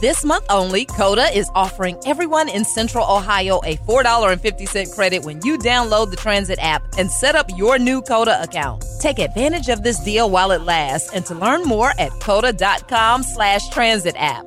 This month only, Coda is offering everyone in Central Ohio a $4.50 credit when you download the Transit app and set up your new Coda account. Take advantage of this deal while it lasts and to learn more at coda.com slash transit app.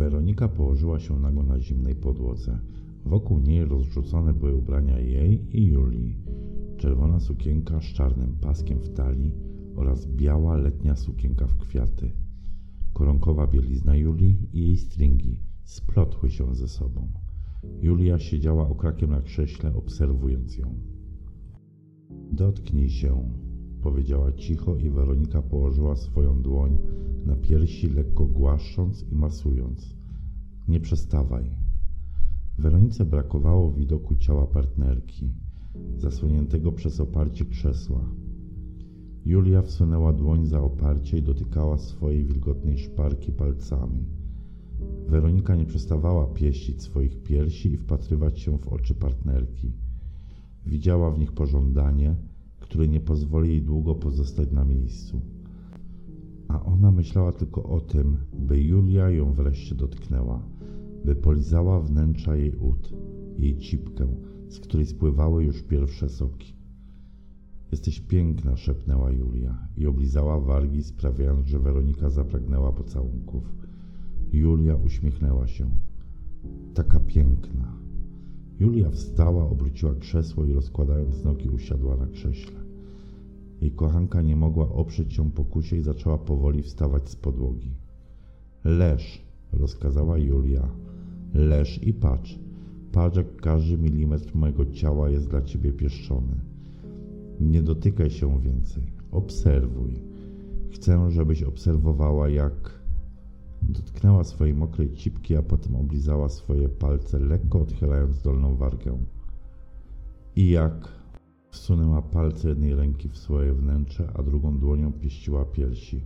Weronika położyła się nago na zimnej podłodze. Wokół niej rozrzucone były ubrania jej i Julii. Czerwona sukienka z czarnym paskiem w talii oraz biała letnia sukienka w kwiaty. Koronkowa bielizna Julii i jej stringi splotły się ze sobą. Julia siedziała okrakiem na krześle, obserwując ją. Dotknij się, powiedziała cicho i Weronika położyła swoją dłoń na piersi, lekko głaszcząc i masując. Nie przestawaj. Weronice brakowało widoku ciała partnerki, zasłoniętego przez oparcie krzesła. Julia wsunęła dłoń za oparcie i dotykała swojej wilgotnej szparki palcami. Weronika nie przestawała pieścić swoich piersi i wpatrywać się w oczy partnerki. Widziała w nich pożądanie, które nie pozwoli jej długo pozostać na miejscu. A ona myślała tylko o tym, by Julia ją wreszcie dotknęła, by polizała wnętrza jej ud, jej cipkę, z której spływały już pierwsze soki. Jesteś piękna, szepnęła Julia i oblizała wargi, sprawiając, że Weronika zapragnęła pocałunków. Julia uśmiechnęła się. Taka piękna. Julia wstała, obróciła krzesło i rozkładając nogi usiadła na krześle. Jej kochanka nie mogła oprzeć się pokusie i zaczęła powoli wstawać z podłogi. Leż, rozkazała Julia. Leż i patrz. Patrz, jak każdy milimetr mojego ciała jest dla ciebie pieszczony. Nie dotykaj się więcej. Obserwuj. Chcę, żebyś obserwowała, jak. Dotknęła swojej mokrej cipki, a potem oblizała swoje palce, lekko odchylając dolną wargę. I jak Wsunęła palce jednej ręki w swoje wnętrze, a drugą dłonią pieściła piersi.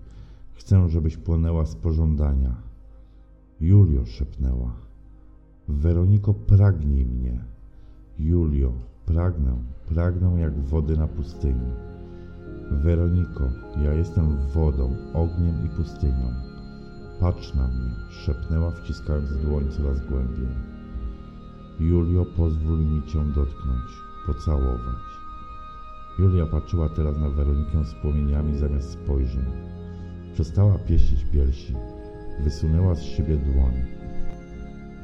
Chcę, żebyś płonęła z pożądania. Julio szepnęła. Weroniko, pragnij mnie. Julio, pragnę, pragnę jak wody na pustyni. Weroniko, ja jestem wodą, ogniem i pustynią. Patrz na mnie, szepnęła, wciskając dłoń coraz głębiej. Julio, pozwól mi cię dotknąć, pocałować. Julia patrzyła teraz na Weronikę z płomieniami zamiast spojrzeń. Przestała pieścić piersi, wysunęła z siebie dłoń.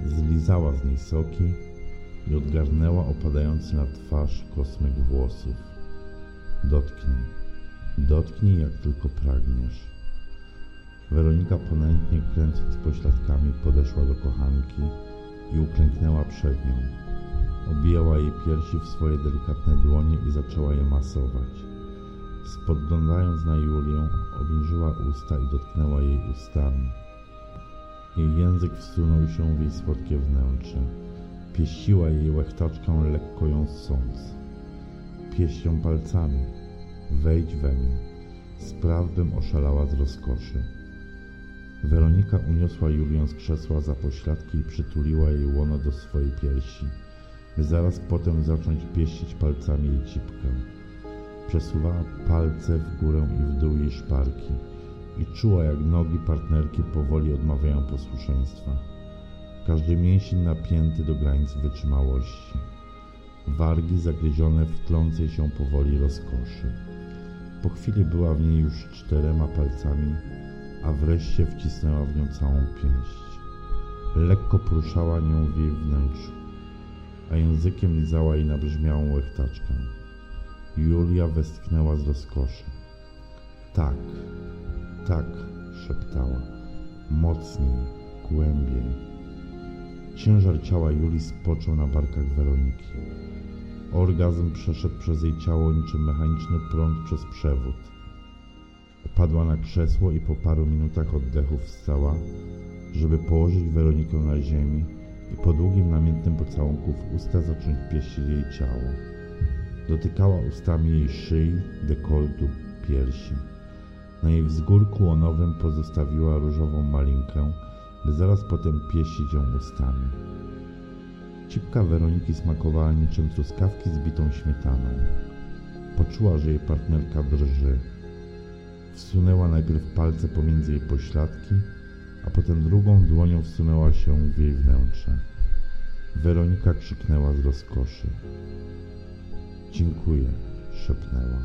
Zlizała z niej soki i odgarnęła opadający na twarz kosmyk włosów. Dotknij, dotknij jak tylko pragniesz. Weronika ponętnie kręcąc pośladkami podeszła do kochanki i uklęknęła przed nią. Obijała jej piersi w swoje delikatne dłonie i zaczęła je masować. Spoglądając na Julię, obniżyła usta i dotknęła jej ustami. Jej język wsunął się w jej słodkie wnętrze. Pieściła jej łechtaczką, lekko ją sąc. Pieść ją palcami. Wejdź we mnie. Spraw, bym oszalała z rozkoszy. Weronika uniosła Julię z krzesła za pośladki i przytuliła jej łono do swojej piersi by zaraz potem zacząć pieścić palcami jej cipkę. Przesuwała palce w górę i w dół jej szparki i czuła, jak nogi partnerki powoli odmawiają posłuszeństwa. Każdy mięsień napięty do granic wytrzymałości. Wargi zagryzione w tlącej się powoli rozkoszy. Po chwili była w niej już czterema palcami, a wreszcie wcisnęła w nią całą pięść. Lekko poruszała nią w jej wnętrzu a językiem lizała jej nabrzmiałą łechtaczkę. Julia westchnęła z rozkoszy. Tak, tak, szeptała. Mocniej, głębiej. Ciężar ciała Julii spoczął na barkach Weroniki. Orgazm przeszedł przez jej ciało niczym mechaniczny prąd przez przewód. Padła na krzesło i po paru minutach oddechu wstała, żeby położyć Weronikę na ziemi i po długim, namiętnym pocałunku w usta zacząć pieścić jej ciało. Dotykała ustami jej szyi, dekoltu, piersi. Na jej wzgórku łonowym pozostawiła różową malinkę, by zaraz potem pieścić ją ustami. Cipka Weroniki smakowała niczym truskawki z bitą śmietaną. Poczuła, że jej partnerka drży. Wsunęła najpierw palce pomiędzy jej pośladki, a potem drugą dłonią wsunęła się w jej wnętrze. Weronika krzyknęła z rozkoszy. Dziękuję, szepnęła.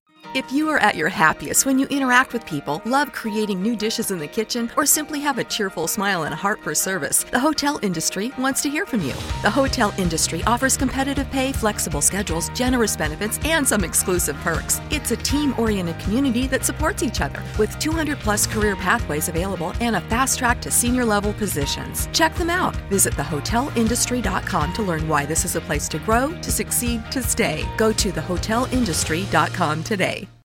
If you are at your happiest when you interact with people, love creating new dishes in the kitchen, or simply have a cheerful smile and a heart for service, the hotel industry wants to hear from you. The hotel industry offers competitive pay, flexible schedules, generous benefits, and some exclusive perks. It's a team oriented community that supports each other with 200 plus career pathways available and a fast track to senior level positions. Check them out. Visit thehotelindustry.com to learn why this is a place to grow, to succeed, to stay. Go to thehotelindustry.com today.